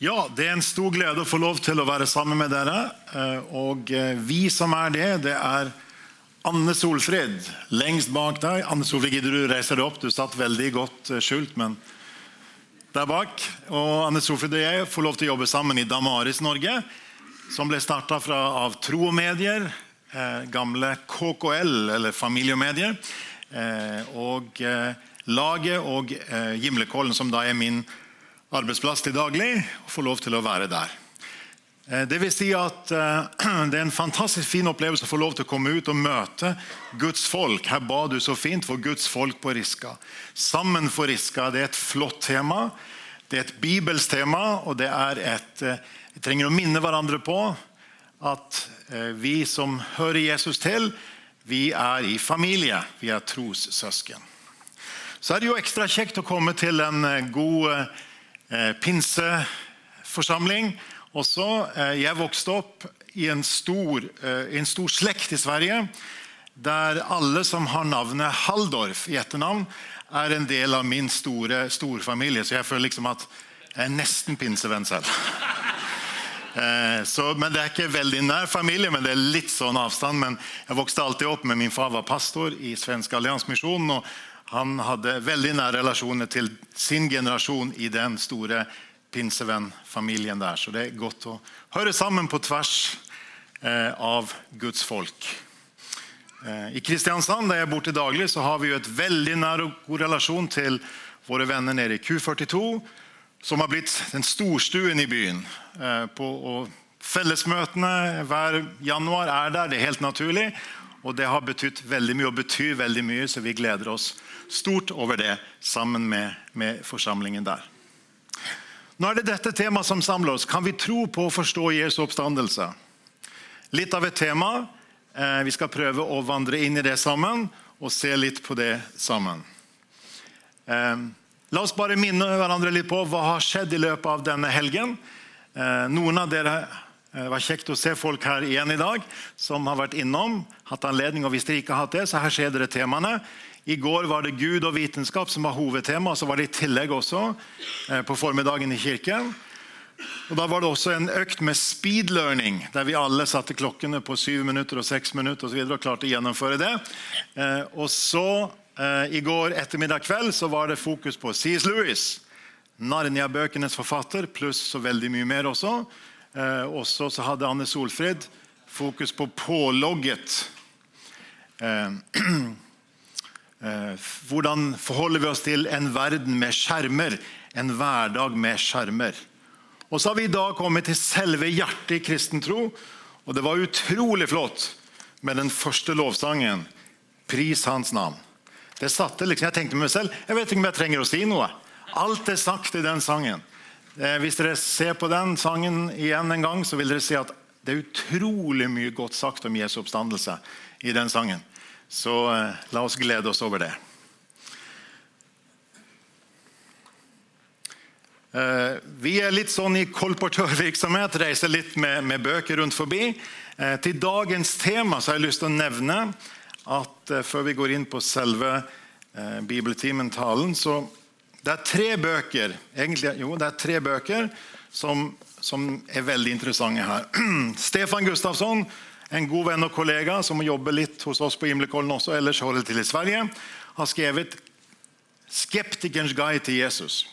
Ja, det er en stor glede å få lov til å være sammen med dere. Eh, og eh, vi som er det, det er Anne Solfrid lengst bak deg. Anne Solfrid, gidder du reise deg opp? Du satt veldig godt eh, skjult, men der bak. Og Anne Solfrid og jeg får lov til å jobbe sammen i Damaris Norge, som ble starta av Tro og Medier, gamle KKL, eller Familiemedier, og Laget og Gimlekollen, som da er min arbeidsplass til daglig og få lov til å være der. Eh, det vil si at eh, det er en fantastisk fin opplevelse å få lov til å komme ut og møte Guds folk. Her ba du så fint for Guds folk på Riska. Sammen for Riska. Det er et flott tema. Det er et bibelsk tema, og det er et eh, Vi trenger å minne hverandre på at vi som hører Jesus til, vi er i familie. Vi er trossøsken. Så er det jo ekstra kjekt å komme til en god Eh, pinseforsamling også. Eh, jeg vokste opp i en stor, eh, en stor slekt i Sverige der alle som har navnet Halldorf i etternavn, er en del av min store storfamilie. Så jeg føler liksom at jeg er nesten pinsevenn selv. Så, men Det er ikke veldig nær familie, men det er litt sånn avstand. Men jeg vokste alltid opp med min far var pastor i Svensk Alliansmisjonen. Og han hadde veldig nære relasjoner til sin generasjon i den store pinsevennfamilien der. Så det er godt å høre sammen på tvers eh, av Guds folk. Eh, I Kristiansand, der jeg bor til daglig, så har vi jo et veldig nær og god relasjon til våre venner nede i Q42, som har blitt den storstuen i byen. Eh, på, fellesmøtene hver januar er der, det er helt naturlig. Og det har betydd veldig mye og betyr veldig mye, så vi gleder oss stort over det sammen med, med forsamlingen der. Nå er det dette temaet som samler oss. Kan vi tro på å forstå Jesu oppstandelse? Litt av et tema. Eh, vi skal prøve å vandre inn i det sammen og se litt på det sammen. Eh, la oss bare minne hverandre litt på hva har skjedd i løpet av denne helgen. Eh, noen av dere det var kjekt å se folk her igjen i dag som har vært innom. hatt anledning, og Hvis dere ikke har hatt det, så her ser dere temaene. I går var det Gud og vitenskap som var hovedtema. Så var det i tillegg også eh, på formiddagen i kirken. Og Da var det også en økt med speed learning, der vi alle satte klokkene på syv minutter og seks minutter og, så videre, og klarte å gjennomføre det. Eh, og så eh, I går ettermiddag kveld så var det fokus på C.S. Lewis, Narnia-bøkenes forfatter, pluss så veldig mye mer også. Også så hadde Anne Solfrid fokus på pålogget. Eh, hvordan forholder vi oss til en verden med skjermer? En hverdag med skjermer. Og så har vi i dag kommet til selve hjertet i kristen tro. Og det var utrolig flott med den første lovsangen. Pris hans navn. Det satte liksom, Jeg tenkte med meg selv jeg vet ikke om jeg trenger å si noe. Alt er sagt i den sangen. Eh, hvis dere ser på den sangen igjen en gang, så vil dere se at det er utrolig mye godt sagt om Jesu oppstandelse i den sangen. Så eh, la oss glede oss over det. Eh, vi er litt sånn i kolportørvirksomhet, reiser litt med, med, bøker rundt forbi. Eh, til dagens tema så har jeg lyst til å nevne at før vi går inn på selve eh, bibeltimen, talen, så det er tre bøker egentlig, jo, det er tre bøker som, som er veldig interessante her. Stefan Gustafsson, en god venn og kollega som jobber litt hos oss på Gimlekollen også, ellers holder til i Sverige, har skrevet 'Skeptikerens guide til Jesus'.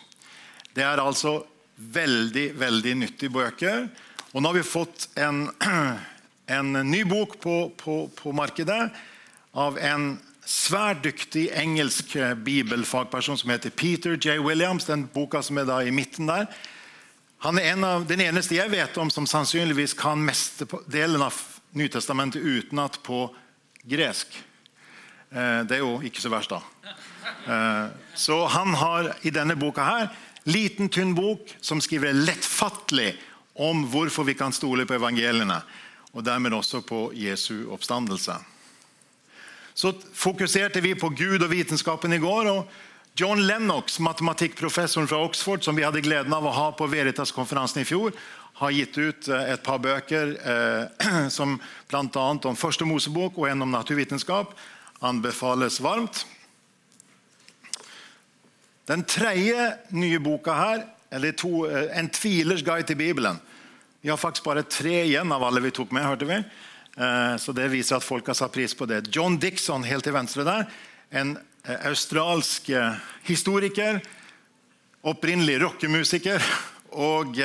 Det er altså veldig veldig nyttige bøker. Og nå har vi fått en, en ny bok på, på, på markedet av en svært dyktig engelsk eh, bibelfagperson som heter Peter J. Williams. Den boka som er da i midten der. Han er en av, den eneste jeg vet om som sannsynligvis kan delen av Nytestamentet utenat på gresk. Eh, det er jo ikke så verst, da. Eh, så han har i denne boka her liten, tynn bok som skriver lettfattelig om hvorfor vi kan stole på evangeliene, og dermed også på Jesu oppstandelse så fokuserte vi på Gud og vitenskapen i går. og John Lennox, matematikkprofessoren fra Oxford, som vi hadde gleden av å ha på Veritas-konferansen i fjor, har gitt ut eh, et par bøker eh, som bl.a. om Første Mosebok og en om naturvitenskap. Anbefales varmt. Den tredje nye boka her eller to, eh, En tvilers guide til Bibelen. Vi har faktisk bare tre igjen av alle vi tok med. hørte vi. Eh, så Det viser at folk har satt pris på det. John Dixon helt til venstre der, en australsk historiker, opprinnelig rockemusiker og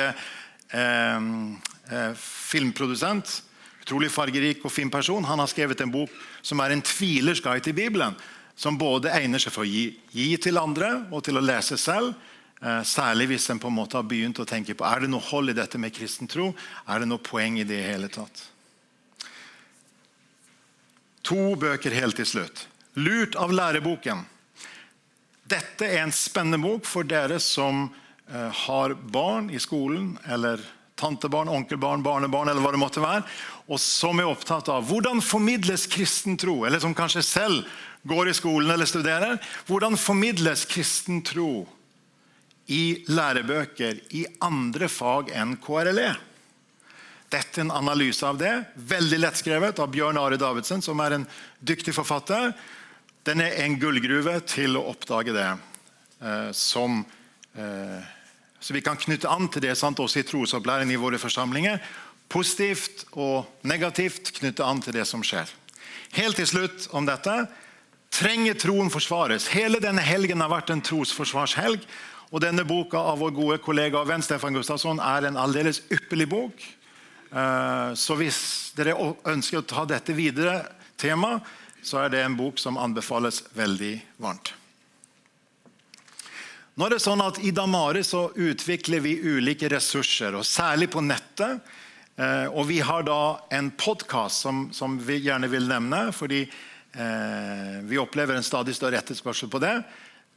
filmprodusent. Utrolig fargerik og fin person. Han har skrevet en bok som er en tvilers guide til Bibelen som både egner seg for å gi, gi til andre og til å lese selv. Eh, særlig hvis en på en måte har begynt å tenke på er det noe hold i dette med kristen tro. Er det noe poeng i det i hele tatt? To bøker helt til slutt. 'Lurt av læreboken'. Dette er en spennende bok for dere som eh, har barn i skolen, eller tantebarn, onkelbarn, barnebarn eller hva det måtte være, og som er opptatt av hvordan formidles kristen tro, eller som kanskje selv går i skolen eller studerer. Hvordan formidles kristen tro i lærebøker i andre fag enn KRLE? Dette er en analyse av det, veldig lettskrevet av Bjørn Are Davidsen, som er en dyktig forfatter. Den er en gullgruve til å oppdage det eh, som eh, Så vi kan knytte an til det sant, også i trosopplæring i våre forsamlinger. Positivt og negativt knytte an til det som skjer. Helt til slutt om dette trenger troen forsvares. Hele denne helgen har vært en trosforsvarshelg. Og denne boka av vår gode kollega og venn Stefan Gustafsson er en aldeles ypperlig bok. Eh, så hvis dere ønsker å ta dette videre tema, så er det en bok som anbefales veldig varmt. Nå er det sånn at I Damare så utvikler vi ulike ressurser, og særlig på nettet. Eh, og Vi har da en podkast som, som vi gjerne vil nevne. fordi Eh, vi opplever en stadig større etterspørsel på det.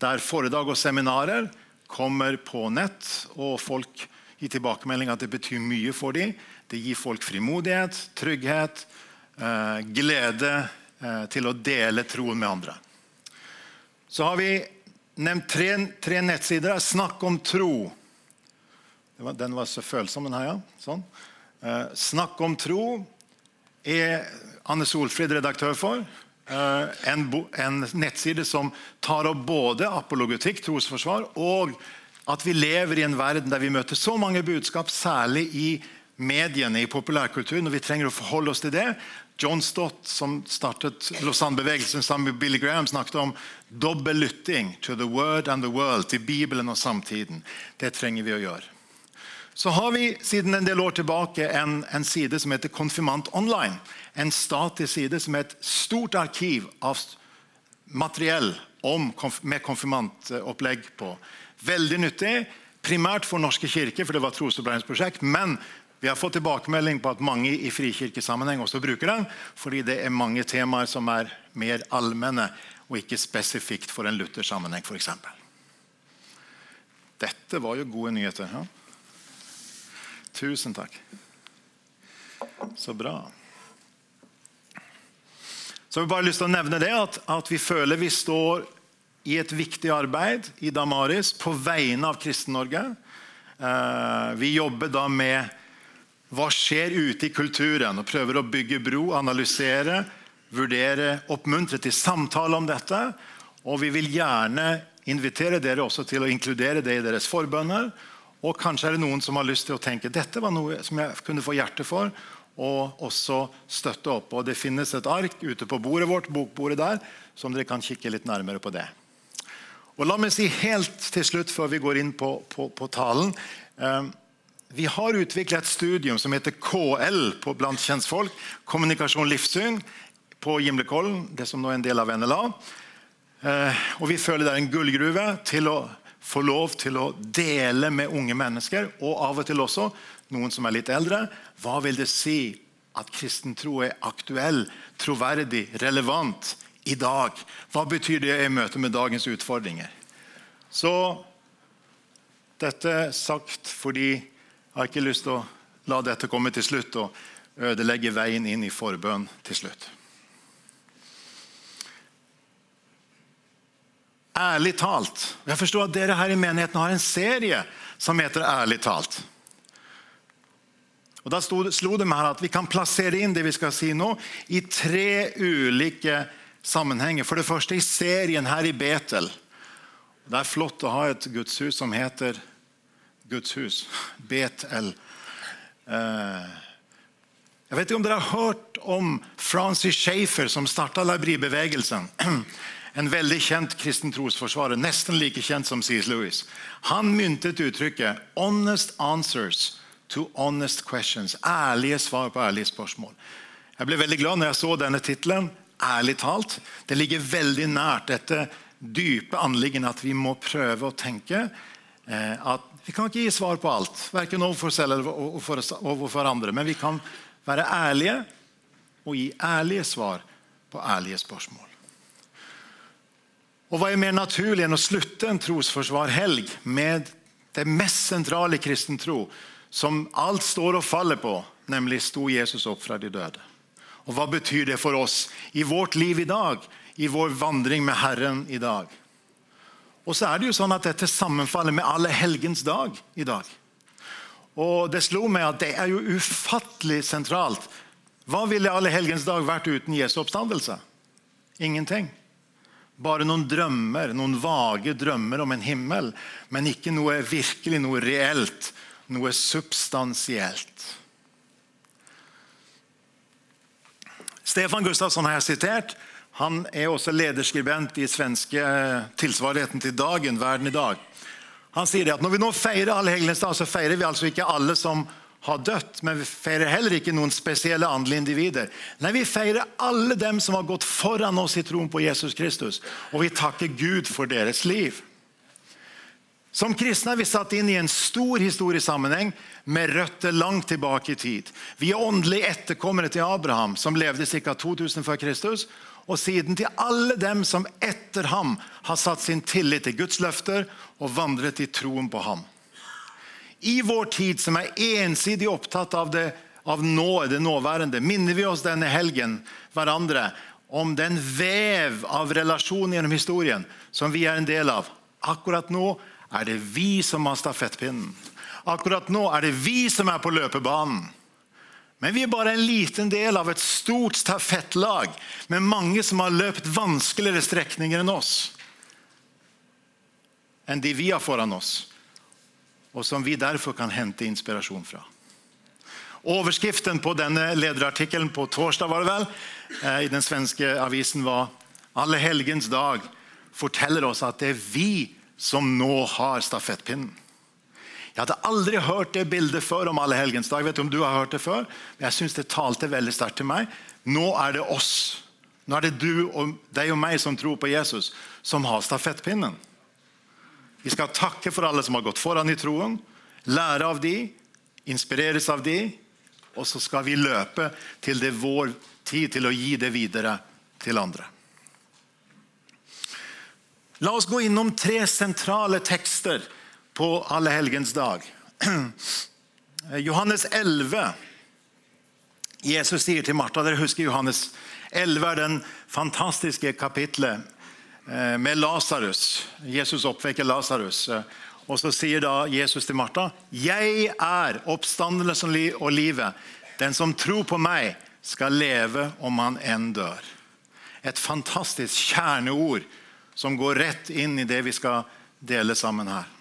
Der foredrag og seminarer kommer på nett, og folk gir tilbakemelding at det betyr mye for dem. Det gir folk frimodighet, trygghet, eh, glede eh, til å dele troen med andre. Så har vi nevnt tre, tre nettsider. Snakk om tro. Den var så følsom, den her. ja. Sånn. Snakk om tro er Anne Solfrid redaktør for. Eh, en, en, nettside som tar opp både apologetikk, trosforsvar, og at vi lever i en verden der vi møter så mange budskap, særlig i mediene, i populærkulturen, og vi trenger å forholde oss til det. John Stott, som startet Lausanne-bevegelsen sammen med Billy Graham, snakket om dobbel lytting to the word and the world, til Bibelen og samtiden. Det trenger vi å gjøre. Så har vi siden en del år tilbake en, en side som heter Konfirmant Online en statisk side som er et stort arkiv av materiell om, med konfirmantopplegg på. Veldig nyttig, primært for Norske kirke, for det var et trosopplæringsprosjekt. Men vi har fått tilbakemelding på at mange i frikirkesammenheng også bruker den, fordi det er mange temaer som er mer allmenne og ikke spesifikt for en Luther-sammenheng, f.eks. Dette var jo gode nyheter. Ja? Tusen takk. Så bra. Så jeg har bare lyst til å nevne det, at, at vi føler vi står i et viktig arbeid i Damaris på vegne av Kristen-Norge. Eh, vi jobber da med hva skjer ute i kulturen, og prøver å bygge bro, analysere, vurdere, oppmuntre til samtale om dette. Og vi vil gjerne invitere dere også til å inkludere det i deres forbønner. Og kanskje er det noen som har lyst til å tenke dette var noe som jeg kunne få hjerte for og også støtte opp. Og Det finnes et ark ute på bordet vårt, bokbordet der, som dere kan kikke litt nærmere på det. Og La meg si helt til slutt, før vi går inn på, på, på talen eh, Vi har utviklet et studium som heter KL på blant kjentfolk. Kommunikasjon livssyn på Gimlekollen, det som nå er en del av NLA. Eh, og Vi føler det er en gullgruve til å få lov til å dele med unge mennesker, og av og til også noen som er litt eldre. Hva vil det si at kristen tro er aktuell, troverdig, relevant i dag? Hva betyr det i møte med dagens utfordringer? Så dette sagt fordi jeg har ikke lyst til å la dette komme til slutt og ødelegge veien inn i forbønn til slutt. Ærlig talt. Jeg forstår at dere her i menigheten har en serie som heter Ærlig talt. Og Da slo det meg at vi kan plassere inn det vi skal si nå, i tre ulike sammenhenger. For det første i serien her i Betel. Det er flott å ha et gudshus som heter Guds hus. Betel. Eh, jeg vet ikke om dere har hørt om Francis Schaefer, som starta Labri-bevegelsen. En veldig kjent kristen trosforsvarer, nesten like kjent som C.S. Lewis. Han myntet uttrykket 'honest answers to honest questions'. Ærlige svar på ærlige spørsmål. Jeg ble veldig glad når jeg så denne tittelen. Ærlig talt. Det ligger veldig nært dette dype anliggende at vi må prøve å tenke eh, at vi kan ikke gi svar på alt, verken overfor oss eller overfor andre. Men vi kan være ærlige og gi ærlige svar på ærlige spørsmål. Og Hva er mer naturlig enn å slutte en trosforsvarhelg med det mest sentrale i kristen tro, som alt står og faller på, nemlig sto Jesus opp fra de døde? Og Hva betyr det for oss i vårt liv i dag, i vår vandring med Herren i dag? Og så er det jo sånn at Dette sammenfaller med alle helgens dag i dag. Og Det slo meg at det er jo ufattelig sentralt. Hva ville alle helgens dag vært uten Jesu oppstandelse? Ingenting. Bare noen drømmer, noen vage drømmer om en himmel, men ikke noe virkelig, noe reelt, noe substansielt. Stefan Gustavsson har jeg sitert. Han er også lederskribent i svenske eh, tilsvarigheten til Dagen, Verden i dag. Han sier at Når vi nå feirer Allehelgens dag, så feirer vi altså ikke alle som har dødd, men vi feirer heller ikke noen spesielle åndelige individer. Nei, Vi feirer alle dem som har gått foran oss i troen på Jesus Kristus, og vi takker Gud for deres liv. Som kristne er vi satt inn i en stor historisk sammenheng med røtter langt tilbake i tid. Vi er åndelige etterkommere til Abraham, som levde ca. 2000 før Kristus, og siden til alle dem som etter ham har satt sin tillit til Guds løfter og vandret i troen på ham. I vår tid, som er ensidig opptatt av det, av nå, det nåværende, minner vi oss denne helgen hverandre om den vev av relasjon gjennom historien som vi er en del av. Akkurat nå er det vi som har stafettpinnen. Akkurat nå er det vi som er på løpebanen. Men vi er bare en liten del av et stort stafettlag med mange som har løpt vanskeligere strekninger enn oss. Enn de vi har foran oss, og som vi derfor kan hente inspirasjon fra. Overskriften på denne lederartikkelen på torsdag var det vel, eh, i den svenske avisen var Alle helgens dag forteller oss at det er vi som nå har stafettpinnen. Jeg hadde aldri hørt det bildet før om alle helgens dag. Vet om du har hørt det før, men jeg synes det talte veldig sterkt til meg. Nå er det oss. Nå er det du og deg og meg som tror på Jesus, som har stafettpinnen. Vi skal takke for alle som har gått foran i troen, lære av de, inspireres av de, og så skal vi løpe til det er vår tid til å gi det videre til andre. La oss gå innom tre sentrale tekster på Allehelgens dag. Johannes 11. Jesus sier til Martha Dere husker Johannes 11 er den fantastiske kapitlet eh, med Lasarus. Jesus oppvekker Lasarus. Og så sier da Jesus til Martha, 'Jeg er oppstandelsen og livet. Den som tror på meg, skal leve om han enn dør.' Et fantastisk kjerneord som går rett inn i det vi skal dele sammen her.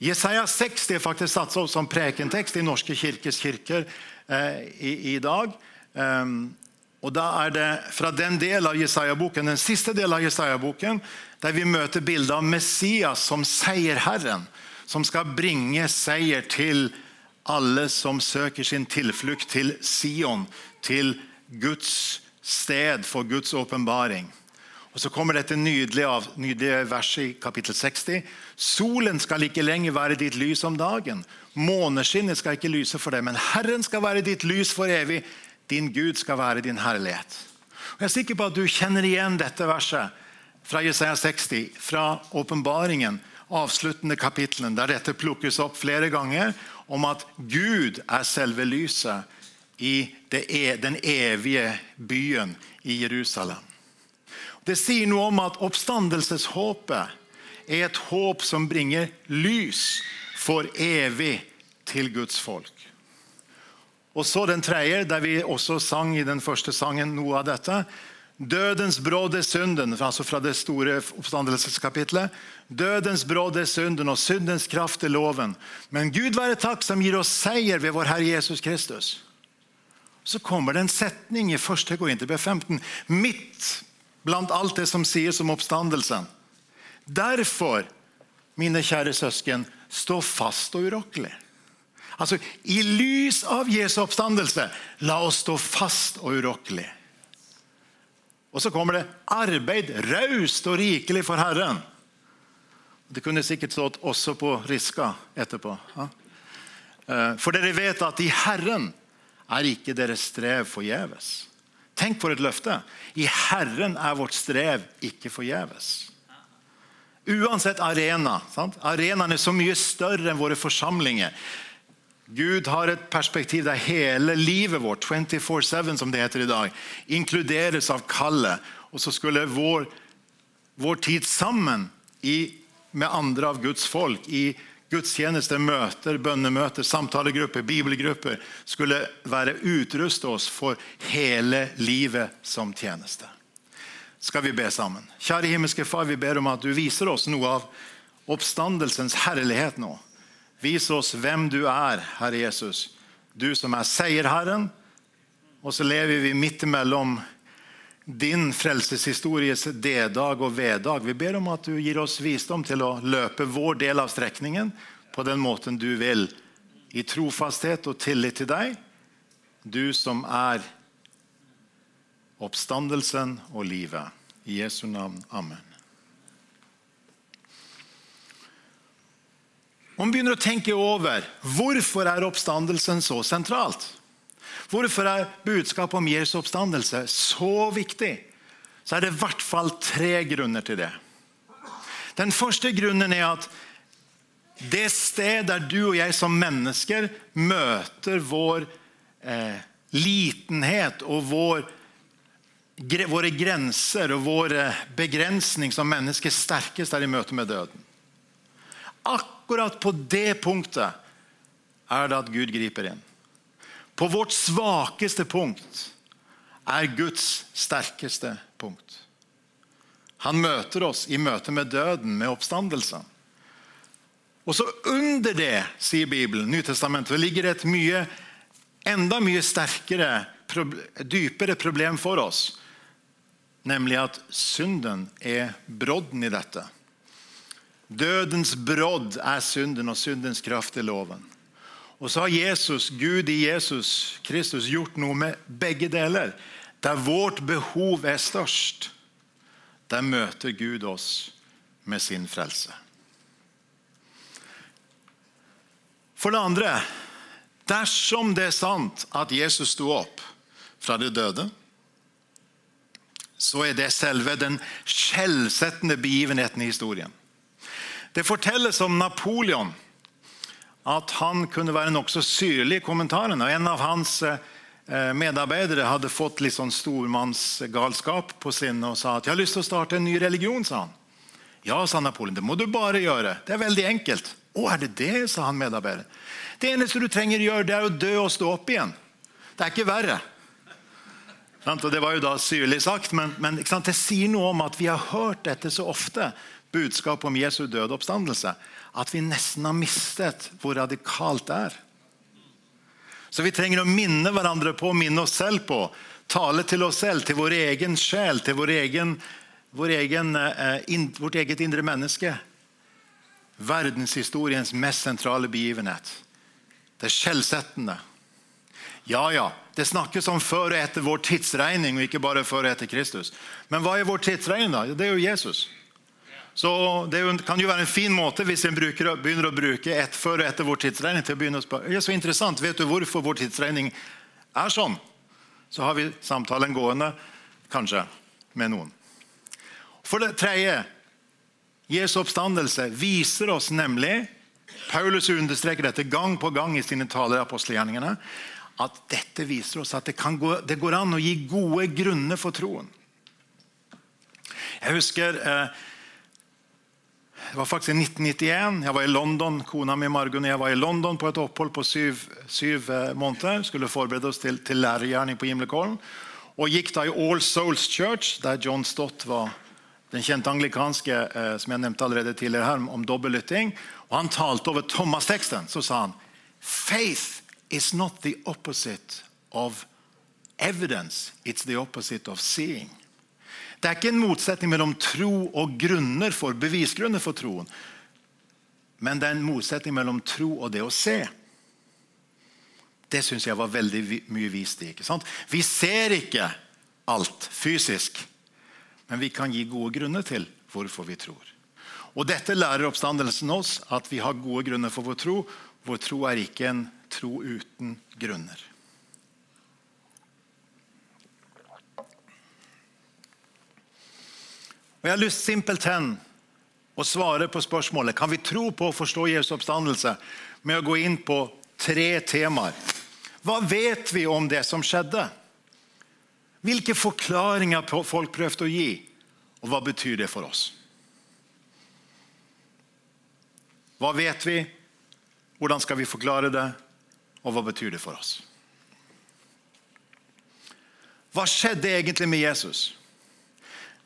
Jesaja 60 er faktisk satt opp som prekentekst i Norske kirkes kirker eh, i, i, dag. Um, og da er det fra den del av Jesaja-boken, den siste delen av Jesaja-boken, der vi møter bildet av Messias som seierherren, som skal bringe seier til alle som søker sin tilflukt til Sion, til Guds sted for Guds åpenbaring. Og Så kommer dette nydelige, nydelige verset i kapittel 60. Solen skal ikke lenger være ditt lys om dagen. Måneskinnet skal ikke lyse for deg, men Herren skal være ditt lys for evig. Din Gud skal være din herlighet. Og jeg er sikker på at du kjenner igjen dette verset fra Jesaja 60, fra åpenbaringen, avsluttende kapitlene, der dette plukkes opp flere ganger, om at Gud er selve lyset i e, den evige byen i Jerusalem. Det sier noe om at oppstandelseshåpet er et håp som bringer lys for evig til Guds folk. Og så den tredje, der vi også sang i den første sangen noe av dette. Dødens brodd er synden, altså fra det store oppstandelseskapitlet. Dødens brodd er synden, og syndens kraft er loven. Men Gud være takk som gir oss seier ved vår Herre Jesus Kristus. Så kommer det en setning i 1. Korinterbrev 15, midt blant alt det som sies om oppstandelsen. Derfor, mine kjære søsken, stå fast og urokkelig. Altså, I lys av Jesu oppstandelse, la oss stå fast og urokkelig. Og så kommer det 'arbeid raust og rikelig for Herren'. Det kunne sikkert stått også på Riska etterpå. Eh, for dere vet at i Herren er ikke deres strev forgjeves. Tenk for et løfte. I Herren er vårt strev ikke forgjeves. Uansett arena. Sant? Arenaen er så mye større enn våre forsamlinger. Gud har et perspektiv der hele livet vårt 24-7 som det heter i dag, inkluderes av kallet. Og så skulle vår, vår tid sammen i, med andre av Guds folk i gudstjeneste, møter, bønnemøter, samtalegrupper, bibelgrupper skulle være utruste oss for hele livet som tjeneste. Skal vi be sammen? Kjære himmelske Far, vi ber om at du viser oss noe av oppstandelsens herlighet nå. Vis oss hvem du er, Herre Jesus. Du som er seierherren. Og så lever vi midt imellom din frelseshistories D-dag og V-dag. Vi ber om at du gir oss visdom til å løpe vår del av strekningen på den måten du vil. I trofasthet og tillit til deg, du som er oppstandelsen og livet. I Jesu navn. Amen. Man begynner å tenke over hvorfor er oppstandelsen så sentralt. Hvorfor er budskapet om Jesu oppstandelse så viktig? Så er det i hvert fall tre grunner til det. Den første grunnen er at det sted der du og jeg som mennesker møter vår eh, litenhet og vår, våre grenser og vår begrensning som mennesker sterkest er i møte med døden. Akkurat på det punktet er det at Gud griper inn. På vårt svakeste punkt er Guds sterkeste punkt. Han møter oss i møte med døden, med oppstandelsen. Og så under det, sier Bibelen, Nytestamentet, ligger det et mye, enda mye sterkere, dypere problem for oss. Nemlig at synden er brodden i dette. Dødens brodd er synden, og syndens kraft er loven. Og så har Jesus, Gud i Jesus Kristus gjort noe med begge deler. Der vårt behov er størst, der møter Gud oss med sin frelse. For det andre dersom det er sant at Jesus sto opp fra de døde, så er det selve den skjellsettende begivenheten i historien. Det fortelles om Napoleon at han kunne være nokså syrlig i kommentarene. En av hans eh, medarbeidere hadde fått litt sånn stormannsgalskap på sinne og sa at jeg har lyst til å starte en ny religion. sa han. Ja, sa Napoleon, det må du bare gjøre. Det er veldig enkelt. Å, er det det, sa han medarbeideren. Det eneste du trenger å gjøre, det er å dø og stå opp igjen. Det er ikke verre. Det var jo da syrlig sagt, men, men det sier noe om at vi har hørt dette så ofte budskap om Jesu døde oppstandelse at vi nesten har mistet hvor radikalt det er. Så vi trenger å minne hverandre på, minne oss selv på, tale til oss selv, til vår egen sjel, til vår egen, vår egen, eh, in, vårt eget indre menneske. Verdenshistoriens mest sentrale begivenhet. Det skjellsettende. Ja, ja, det snakkes om før og etter vår tidsregning, og ikke bare før og etter Kristus. Men hva er vår tidsregning? da? Det er jo Jesus. Så Det kan jo være en fin måte hvis en begynner å bruke ett før og etter vår tidsregning. til å begynne å spørre. Er så interessant. Vet du hvorfor vår tidsregning er sånn? Så har vi samtalen gående, kanskje, med noen. For det tredje Jesu oppstandelse viser oss nemlig Paulus understreker dette gang på gang i sine taler i apostelgjerningene. At dette viser oss at det, gå, det, går an å gi gode grunner for troen. Jeg husker eh, det var faktisk i 1991. Jeg var i London, Kona mi Margunn jeg var i London på et opphold på syv, syv eh, måneder. Skulle forberede oss til, til lærergjerning på Gimlekollen. og gikk da i All Souls Church, der John Stott var den kjente anglikanske eh, som jeg nevnte allerede tidligere her, om dobbeltlytting. Og han talte over Thomas-teksten. Så sa han Faith is not the opposite of evidence. It's the opposite of seeing. Det er ikke en motsetning mellom tro og grunner for, bevisgrunner for troen. Men det er en motsetning mellom tro og det å se. Det syns jeg var veldig mye vist i. ikke sant? Vi ser ikke alt fysisk, men vi kan gi gode grunner til hvorfor vi tror. Og Dette lærer oppstandelsen oss, at vi har gode grunner for vår tro. Vår tro er ikke en tro uten grunner. Og Jeg har lyst simpelthen å svare på spørsmålet kan vi tro på å forstå Jesu oppstandelse med å gå inn på tre temaer. Hva vet vi om det som skjedde? Hvilke forklaringer folk prøvde å gi, og hva betyr det for oss? Hva vet vi? Hvordan skal vi forklare det? Og hva betyr det for oss? Hva skjedde egentlig med Jesus?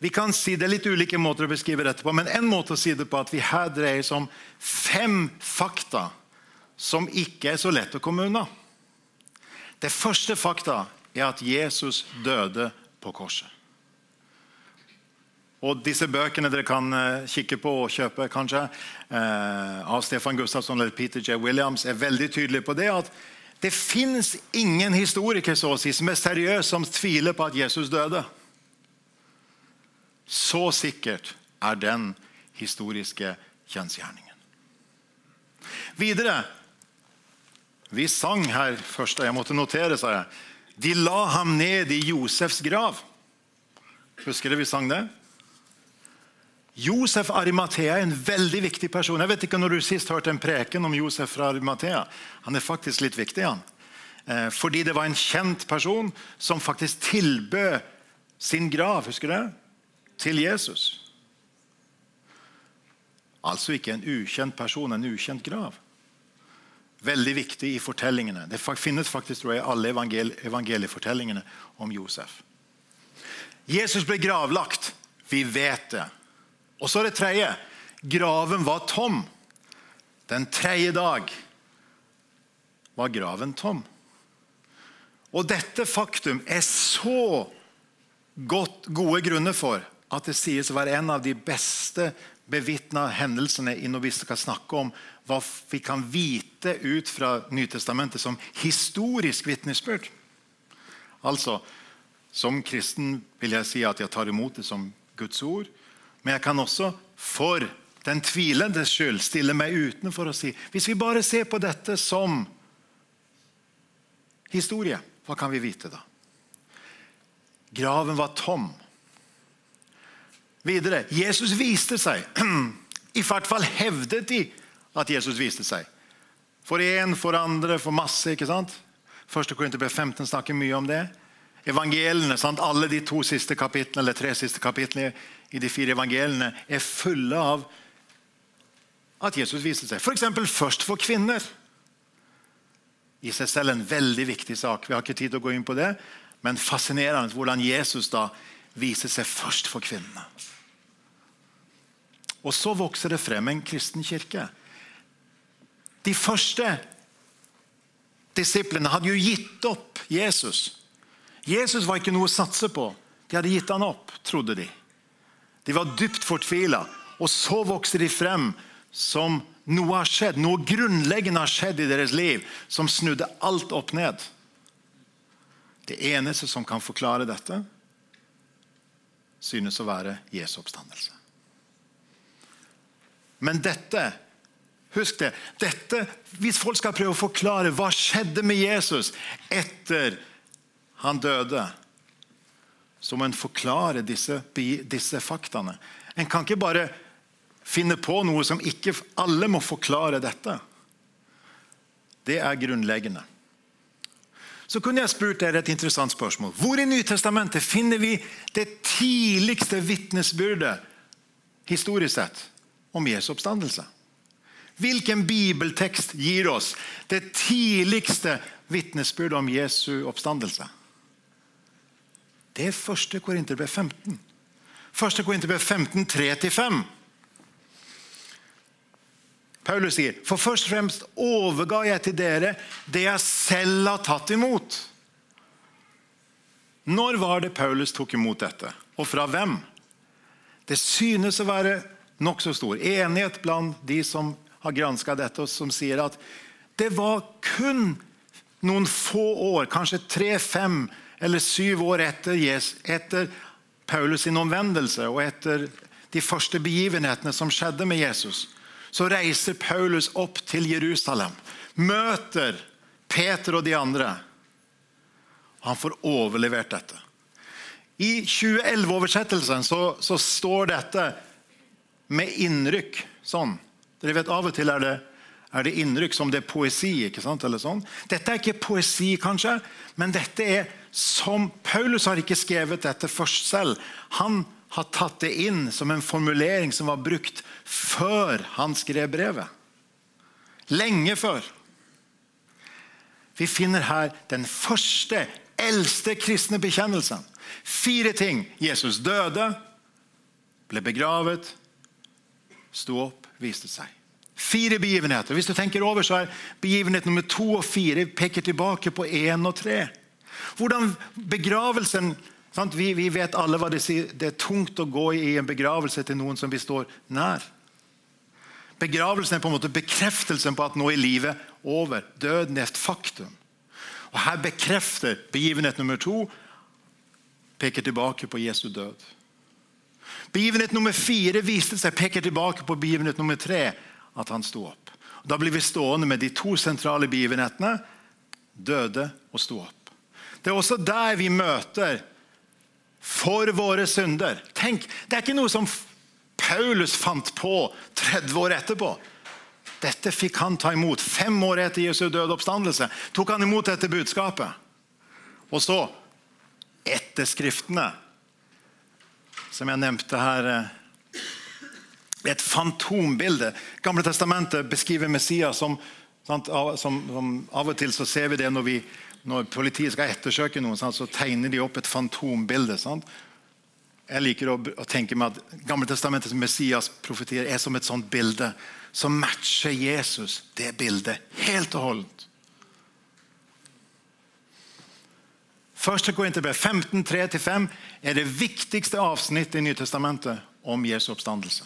Vi kan si Det er litt ulike måter å beskrive dette på, men en måte å si det på at vi her dreier seg om fem fakta som ikke er så lett å komme unna. Det første fakta er at Jesus døde på korset. Og Disse bøkene dere kan eh, kikke på og kjøpe kanskje, eh, av Stefan Gustafsson eller Peter J. Williams, er veldig tydelige på det at det fins ingen historiker så å si, som er seriøs som tviler på at Jesus døde. Så sikkert er den historiske kjensgjerningen. Videre Vi sang her først, og jeg måtte notere, sa jeg. De la ham ned i Josefs grav. Husker dere vi sang det? Josef Arimathea er en veldig viktig person. Jeg vet ikke når du sist hørte en preken om Josef fra Arimathea. Han er faktisk litt viktig. han. Eh, fordi det var en kjent person som faktisk tilbød sin grav. Husker du det? Til Jesus. Altså ikke en ukjent person, en ukjent grav. Veldig viktig i fortellingene. Det finnes faktisk tror jeg, alle evangeliefortellingene om Josef. Jesus ble gravlagt. Vi vet det. Og så er det tredje. Graven var tom. Den tredje dag var graven tom. Og dette faktum er så godt, gode grunner for at det sies å være en av de beste bevitna hendelsene når vi skal snakke om hva vi kan vite ut fra Nytestamentet som historisk vitnesbyrd. Altså, Som kristen vil jeg si at jeg tar imot det som Guds ord. Men jeg kan også for den tvilendes skyld stille meg utenfor og si hvis vi bare ser på dette som historie, hva kan vi vite da? Graven var tom. Videre. Jesus viste seg. I hvert fall hevdet de at Jesus viste seg. For én, for andre, for masse. ikke sant? Første Korinterbrev 15 snakker mye om det. Evangeliene, sant? Alle de to siste kapitlene, eller tre siste kapitlene i de fire evangeliene er fulle av at Jesus viste seg. F.eks. først for kvinner. I seg selv en veldig viktig sak. Vi har ikke tid til å gå inn på det, men fascinerende hvordan Jesus da viser seg først for kvinnene. Og så vokser det frem en kristen kirke. De første disiplene hadde jo gitt opp Jesus. Jesus var ikke noe å satse på. De hadde gitt han opp, trodde de. De var dypt fortvila. Og så vokser de frem som noe har skjedd, noe grunnleggende har skjedd i deres liv som snudde alt opp ned. Det eneste som kan forklare dette, synes å være Jesu oppstandelse. Men dette Husk det. Dette, hvis folk skal prøve å forklare hva skjedde med Jesus etter han døde, så må en forklare disse, disse faktaene. En kan ikke bare finne på noe som ikke alle må forklare dette. Det er grunnleggende. Så kunne jeg spurt dere et interessant spørsmål. Hvor i Nytestamentet finner vi det tidligste vitnesbyrdet historisk sett om Jesu oppstandelse. Hvilken bibeltekst gir oss det tidligste vitnesbyrdet om Jesu oppstandelse? Det er 1. Korinterbrev 15. 1. Korinterbrev 15, 3-5. Paulus sier, for først og fremst overga jeg til dere det jeg selv har tatt imot. Når var det Paulus tok imot dette, og fra hvem? Det synes å være nokså stor enighet blant de som har granska dette, og som sier at det var kun noen få år, kanskje tre, fem eller syv år etter, etter Paulus' sin omvendelse og etter de første begivenhetene som skjedde med Jesus, så reiser Paulus opp til Jerusalem, møter Peter og de andre. Han får overlevert dette. I 2011-oversettelsen så, så, står dette med innrykk sånn. Dere vet Av og til er det, er det innrykk som det er poesi. ikke sant? Eller sånn. Dette er ikke poesi, kanskje, men dette er som Paulus har ikke skrevet dette først selv. Han har tatt det inn som en formulering som var brukt før han skrev brevet. Lenge før. Vi finner her den første, eldste kristne bekjennelsen. Fire ting. Jesus døde, ble begravet, sto opp, viste seg. Fire begivenheter. Hvis du tenker over, så er begivenhet nummer to og fire peker tilbake på én og tre. Hvordan begravelsen vi, vi, vet alle hva det sier. Det er tungt å gå i en begravelse til noen som vi står nær. Begravelsen er på en måte bekreftelsen på at nå er livet over. Døden er et faktum. Og Her bekrefter begivenhet nummer to peker tilbake på Jesu død. Begivenhet nummer fire viste seg peker tilbake på begivenhet nummer tre, at han sto opp. Da blir vi stående med de to sentrale begivenhetene døde og sto opp. Det er også der vi møter for våre synder. Tenk, Det er ikke noe som Paulus fant på 30 år etterpå. Dette fikk han ta imot. Fem år etter Jesu døde oppstandelse tok han imot dette budskapet. Og så, etter Skriftene, som jeg nevnte her eh, Et fantombilde. Gamle testamentet beskriver Messias som, sant, som, som Av og til så ser vi det når vi når politiet skal ettersøke noen, så tegner de opp et fantombilde. Sant? Jeg liker å, å, tenke meg at Gamle testamentets Messias-profetier er som et sånt bilde som matcher Jesus det bildet helt og holdent. 1. Korinterbrev 15, 3-5 er det viktigste avsnittet i Nytestamentet om Jesu oppstandelse.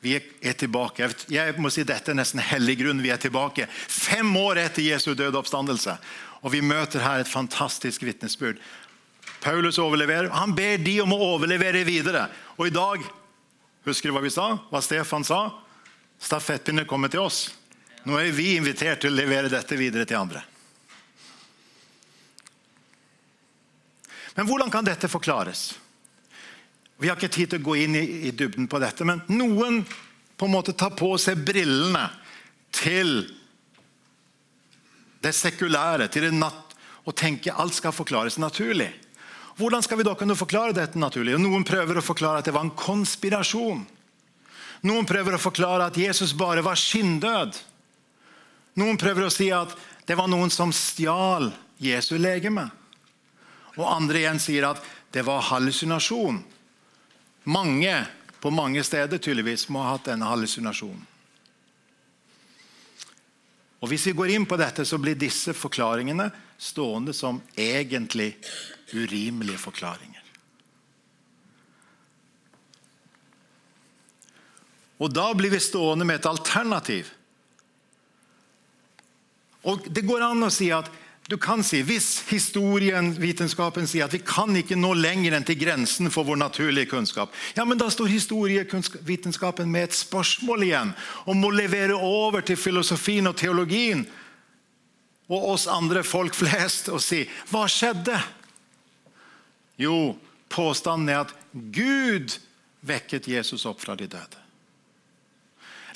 Vi er tilbake. Jeg må si Dette er nesten hellig grunn. Vi er tilbake fem år etter Jesu døde oppstandelse. Og Vi møter her et fantastisk vitnesbyrd. Paulus overleverer. Han ber de om å overlevere videre. Og i dag Husker du hva vi sa? Hva Stefan sa? Stafettpinnen kommer til oss. Nå er vi invitert til å levere dette videre til andre. Men hvordan kan dette forklares? Vi har ikke tid til å gå inn i, i dybden på dette, men noen på en måte tar på seg brillene til det sekulære, til det natt, og tenker alt skal forklares naturlig. Hvordan skal vi da kunne forklare dette naturlig? Noen prøver å forklare at det var en konspirasjon. Noen prøver å forklare at Jesus bare var skinndød. Noen prøver å si at det var noen som stjal Jesu legeme. Og andre igjen sier at det var hallusinasjon. Mange på mange steder tydeligvis må ha hatt denne hallusinasjonen. Og Hvis vi går inn på dette, så blir disse forklaringene stående som egentlig urimelige forklaringer. Og Da blir vi stående med et alternativ. Og Det går an å si at du kan si, Hvis historien, vitenskapen sier at vi kan ikke nå lenger enn til grensen for vår naturlige kunnskap, ja, men da står historievitenskapen med et spørsmål igjen om å levere over til filosofien og teologien og oss andre folk flest og si hva skjedde? Jo, påstanden er at Gud vekket Jesus opp fra de døde.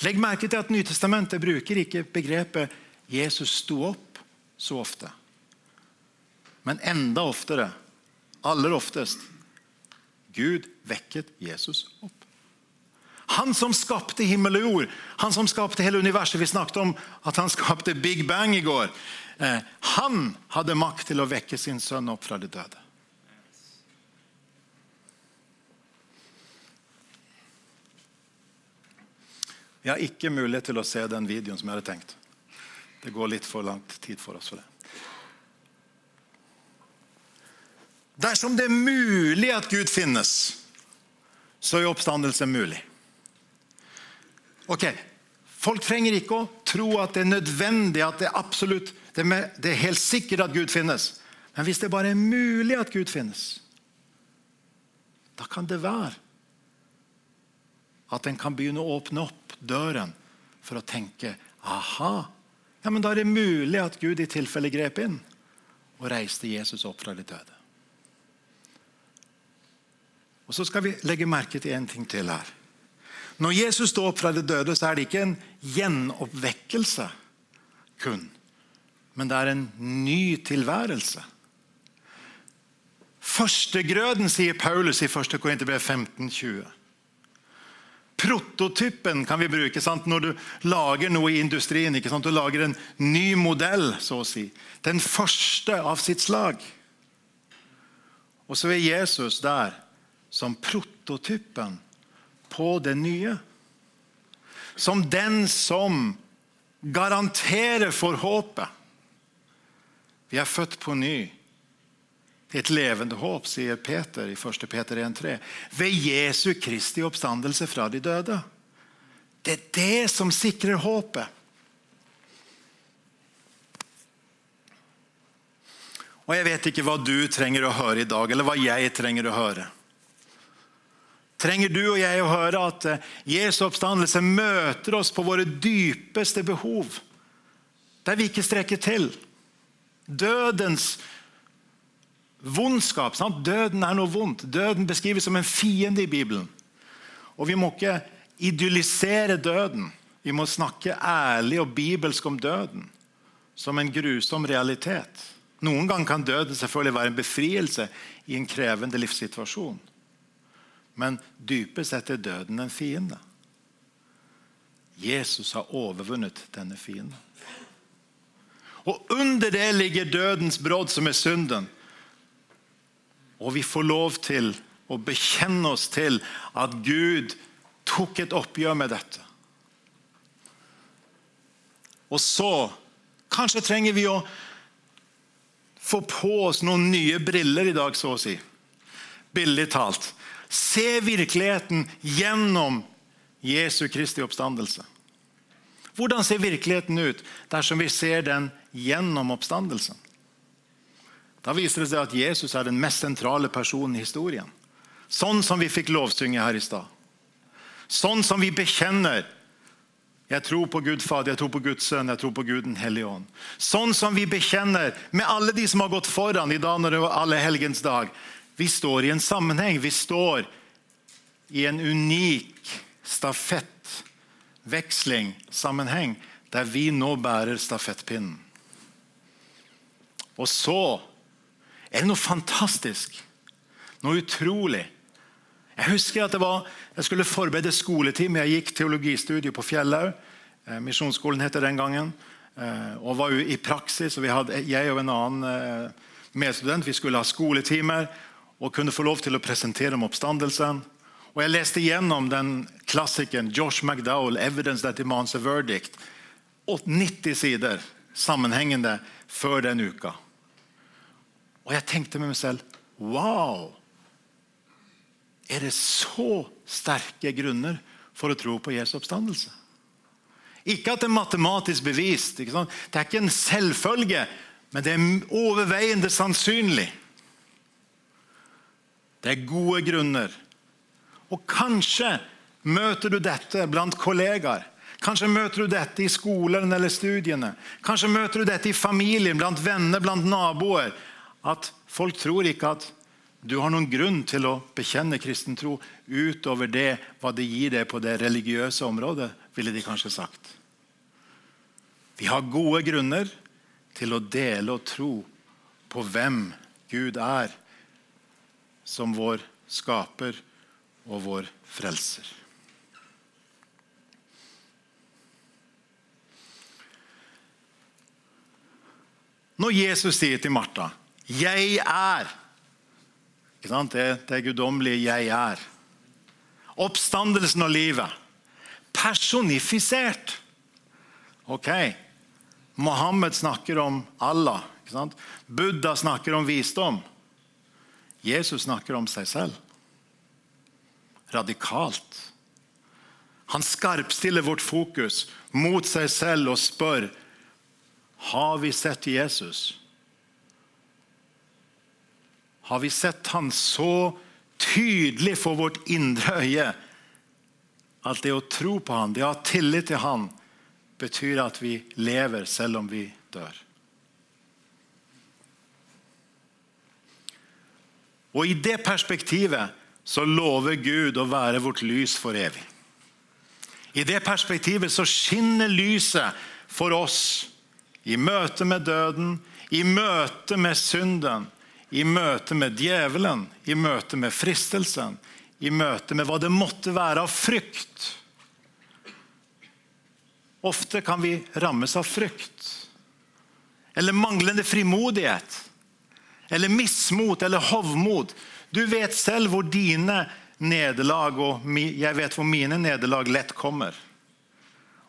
Legg merke til at Nytestamentet bruker ikke begrepet 'Jesus sto opp' så ofte. Men enda oftere, aller oftest Gud vekket Jesus opp. Han som skapte himmel og jord, han som skapte hele universet. Vi snakket om at han skapte Big Bang i går. Eh, han hadde makt til å vekke sin sønn opp fra de døde. Vi har ikke mulighet til å se den videoen som jeg hadde tenkt. Det går litt for langt tid for oss for det. Dersom det er mulig at Gud finnes, så er oppstandelse mulig. Ok, Folk trenger ikke å tro at det er nødvendig, at det er absolutt, det er helt sikkert at Gud finnes. Men hvis det bare er mulig at Gud finnes, da kan det være at en kan begynne å åpne opp døren for å tenke aha, ja, men da er det mulig at Gud i tilfelle grep inn og reiste Jesus opp fra de døde. Og Så skal vi legge merke til en ting til her. Når Jesus står opp fra de døde, så er det ikke en gjenoppvekkelse kun. Men det er en ny tilværelse. Førstegrøden, sier Paulus i 1. Korinterbrev 15,20. Prototypen kan vi bruke sant? når du lager noe i industrien. Du lager en ny modell, så å si. Den første av sitt slag. Og så er Jesus der som prototypen på det nye. Som den som garanterer for håpet. Vi er født på ny. Et levende håp, sier Peter i 1. Peter 1,3. Ved Jesu Kristi oppstandelse fra de døde. Det er det som sikrer håpet. Og Jeg vet ikke hva du trenger å høre i dag, eller hva jeg trenger å høre trenger du og jeg å høre at eh, Jesu oppstandelse møter oss på våre dypeste behov. Der vi ikke strekker til. Dødens vondskap. Sant? Døden er noe vondt. Døden beskrives som en fiende i Bibelen. Og Vi må ikke idyllisere døden. Vi må snakke ærlig og bibelsk om døden som en grusom realitet. Noen ganger kan døden selvfølgelig være en befrielse i en krevende livssituasjon. Men dypest sett er døden en fiende. Jesus har overvunnet denne fienden. Og Under det ligger dødens brodd, som er synden. Og vi får lov til å bekjenne oss til at Gud tok et oppgjør med dette. Og så Kanskje trenger vi å få på oss noen nye briller i dag, så å si. Billig talt. Se virkeligheten gjennom Jesu Kristi oppstandelse. Hvordan ser virkeligheten ut dersom vi ser den gjennom oppstandelsen? Da viser det seg at Jesus er den mest sentrale personen i historien. Sånn som vi fikk lovsynge her i stad. Sånn som vi bekjenner jeg tror på Gud Fader, jeg tror på Guds sønn, jeg tror på Gud den hellige ånd. Sånn som vi bekjenner med alle de som har gått foran i dag når det var alle helgens dag. Vi står i en sammenheng. Vi står i en unik stafettveksling-sammenheng der vi nå bærer stafettpinnen. Og så er det noe fantastisk, noe utrolig. Jeg husker at var, jeg skulle forberede skoletime. Jeg gikk teologistudiet på Fjellhaug. Eh, misjonsskolen het den gangen. Eh, og var i praksis. og hadde, Jeg og en annen eh, medstudent vi skulle ha skoletimer og kunne få lov til å presentere om oppstandelsen. Og Jeg leste gjennom den klassikeren Josh McDowell, 'Evidence that demands a verdict'. 90 sider sammenhengende før den uka. Og jeg tenkte med meg selv Wow! Er det så sterke grunner for å tro på Jesu oppstandelse? Ikke at det er matematisk bevist. Det er ikke en selvfølge, men det er overveiende sannsynlig. Det er gode grunner. Og kanskje møter du dette blant kollegaer. Kanskje møter du dette i skolen eller studiene. Kanskje møter du dette i familien, blant venner, blant naboer. At folk tror ikke at du har noen grunn til å bekjenne kristen tro utover det hva det gir deg på det religiøse området, ville de kanskje sagt. Vi har gode grunner til å dele og tro på hvem Gud er som vår skaper og vår frelser. Når Jesus sier til Martha 'Jeg er' Det, det guddommelige 'jeg er'. Oppstandelsen og livet. personifisert. Ok, Mohammed snakker om Allah. Buddha snakker om visdom. Jesus snakker om seg selv. Radikalt. Han skarpstiller vårt fokus mot seg selv og spør har vi sett Jesus. Har vi sett han så tydelig for vårt indre øye at det å tro på han, det å ha tillit til han, betyr at vi lever selv om vi dør. Og I det perspektivet så lover Gud å være vårt lys for evig. I det perspektivet så skinner lyset for oss i møte med døden, i møte med synden, i møte med djevelen, i møte med fristelsen, i møte med hva det måtte være av frykt. Ofte kan vi rammes av frykt. Eller manglende frimodighet. Eller mismot eller hovmod. Du vet selv hvor dine nederlag og jeg vet hvor mine nederlag lett kommer.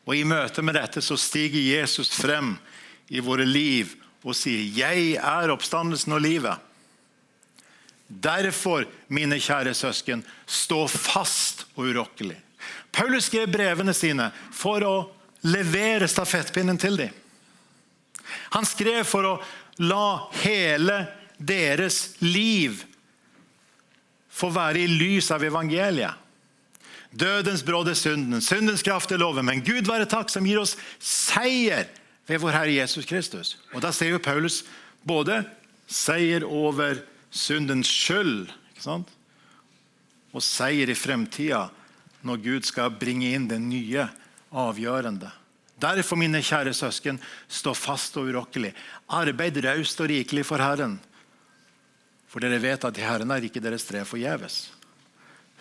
Og I møte med dette så stiger Jesus frem i våre liv og sier, 'Jeg er oppstandelsen og livet'. Derfor, mine kjære søsken, stå fast og urokkelig. Paulus skrev brevene sine for å levere stafettpinnen til dem. Han skrev for å la hele deres liv får være i lys av evangeliet. Dødens bråd er synden, syndens kraft er loven. Men Gud være takk som gir oss seier ved vår Herre Jesus Kristus. Og Da ser jo Paulus både seier over syndens skyld og seier i fremtida når Gud skal bringe inn det nye, avgjørende. Derfor, mine kjære søsken, stå fast og urokkelig. Arbeid raust og rikelig for Herren. For dere vet at Herren er ikke deres strev forgjeves.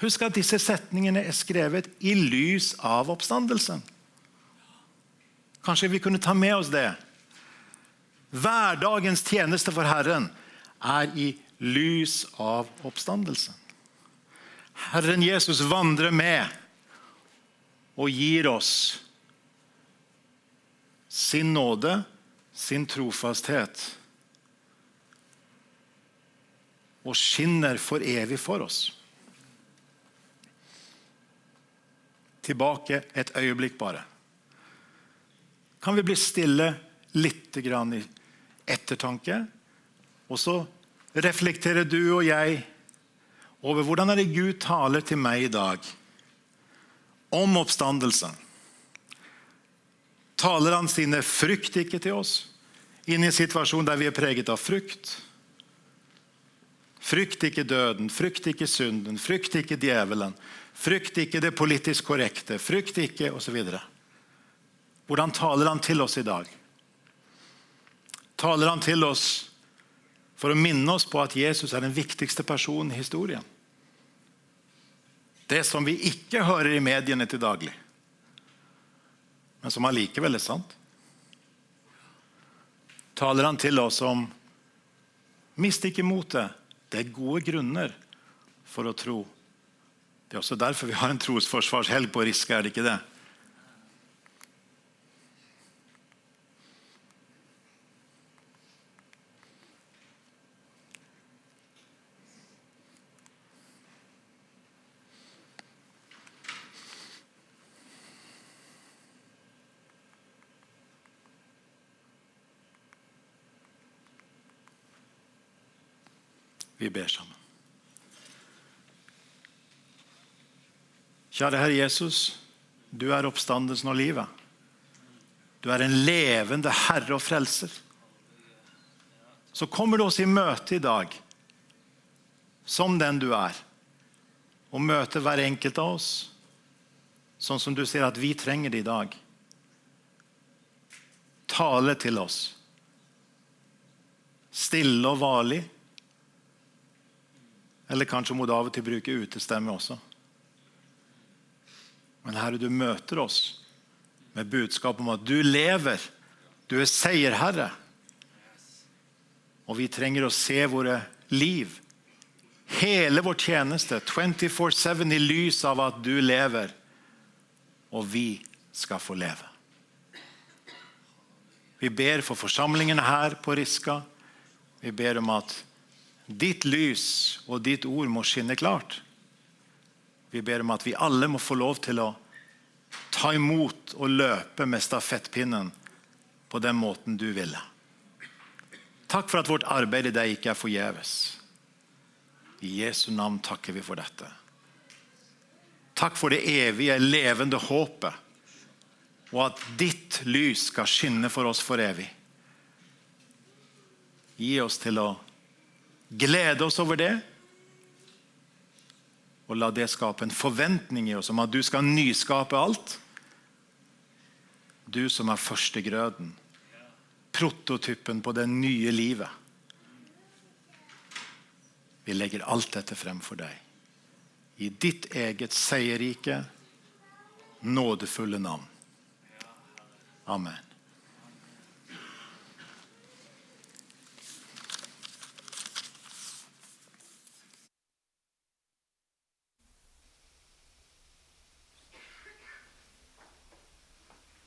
Husk at disse setningene er skrevet i lys av oppstandelsen. Kanskje vi kunne ta med oss det. Hverdagens tjeneste for Herren er i lys av oppstandelsen. Herren Jesus vandrer med og gir oss sin nåde, sin trofasthet. Og skinner for evig for oss. Tilbake et øyeblikk, bare. Kan vi bli stille litt i ettertanke? Og så reflekterer du og jeg over hvordan er det Gud taler til meg i dag om oppstandelsen. Taler han sine frykt ikke til oss inn i en situasjon der vi er preget av frykt? Frykt ikke døden, frykt ikke synden, frykt ikke djevelen. Frykt ikke det politisk korrekte, frykt ikke osv. Hvordan taler han til oss i dag? Taler han til oss for å minne oss på at Jesus er den viktigste personen i historien. Det som vi ikke hører i mediene til daglig, men som allikevel er sant. Taler han til oss om Mist ikke motet. Det er gode grunner for å tro. Det er også derfor vi har en trosforsvarshelg på Riske, er det ikke det? Vi ber sammen. Kjære Herre Jesus, du er oppstandelsen og livet. Du er en levende Herre og Frelser. Så kommer du oss i møte i dag som den du er, og møter hver enkelt av oss sånn som du sier at vi trenger det i dag. Tale til oss. Stille og varlig eller kanskje må du av og til bruke utestemme også. Men Herre, du møter oss med budskap om at du lever. Du er seierherre. Og vi trenger å se våre liv, hele vår tjeneste, 24-7 i lys av at du lever. og vi skal få leve. Vi ber for forsamlingene her på Riska. Vi ber om at ditt lys og ditt ord må skinne klart. Vi ber om at vi alle må få lov til å ta imot og løpe med stafettpinnen på den måten du ville. Takk for at vårt arbeid i deg ikke er forgjeves. I Jesu navn takker vi for dette. Takk for det evige, levende håpet, og at ditt lys skal skinne for oss for evig. Gi oss til å glede oss over det, og la det skape en forventning i oss om at du skal nyskape alt. Du som er førstegrøden, prototypen på det nye livet. Vi legger alt dette frem for deg. I ditt eget seierrike, nådefulle navn. Amen.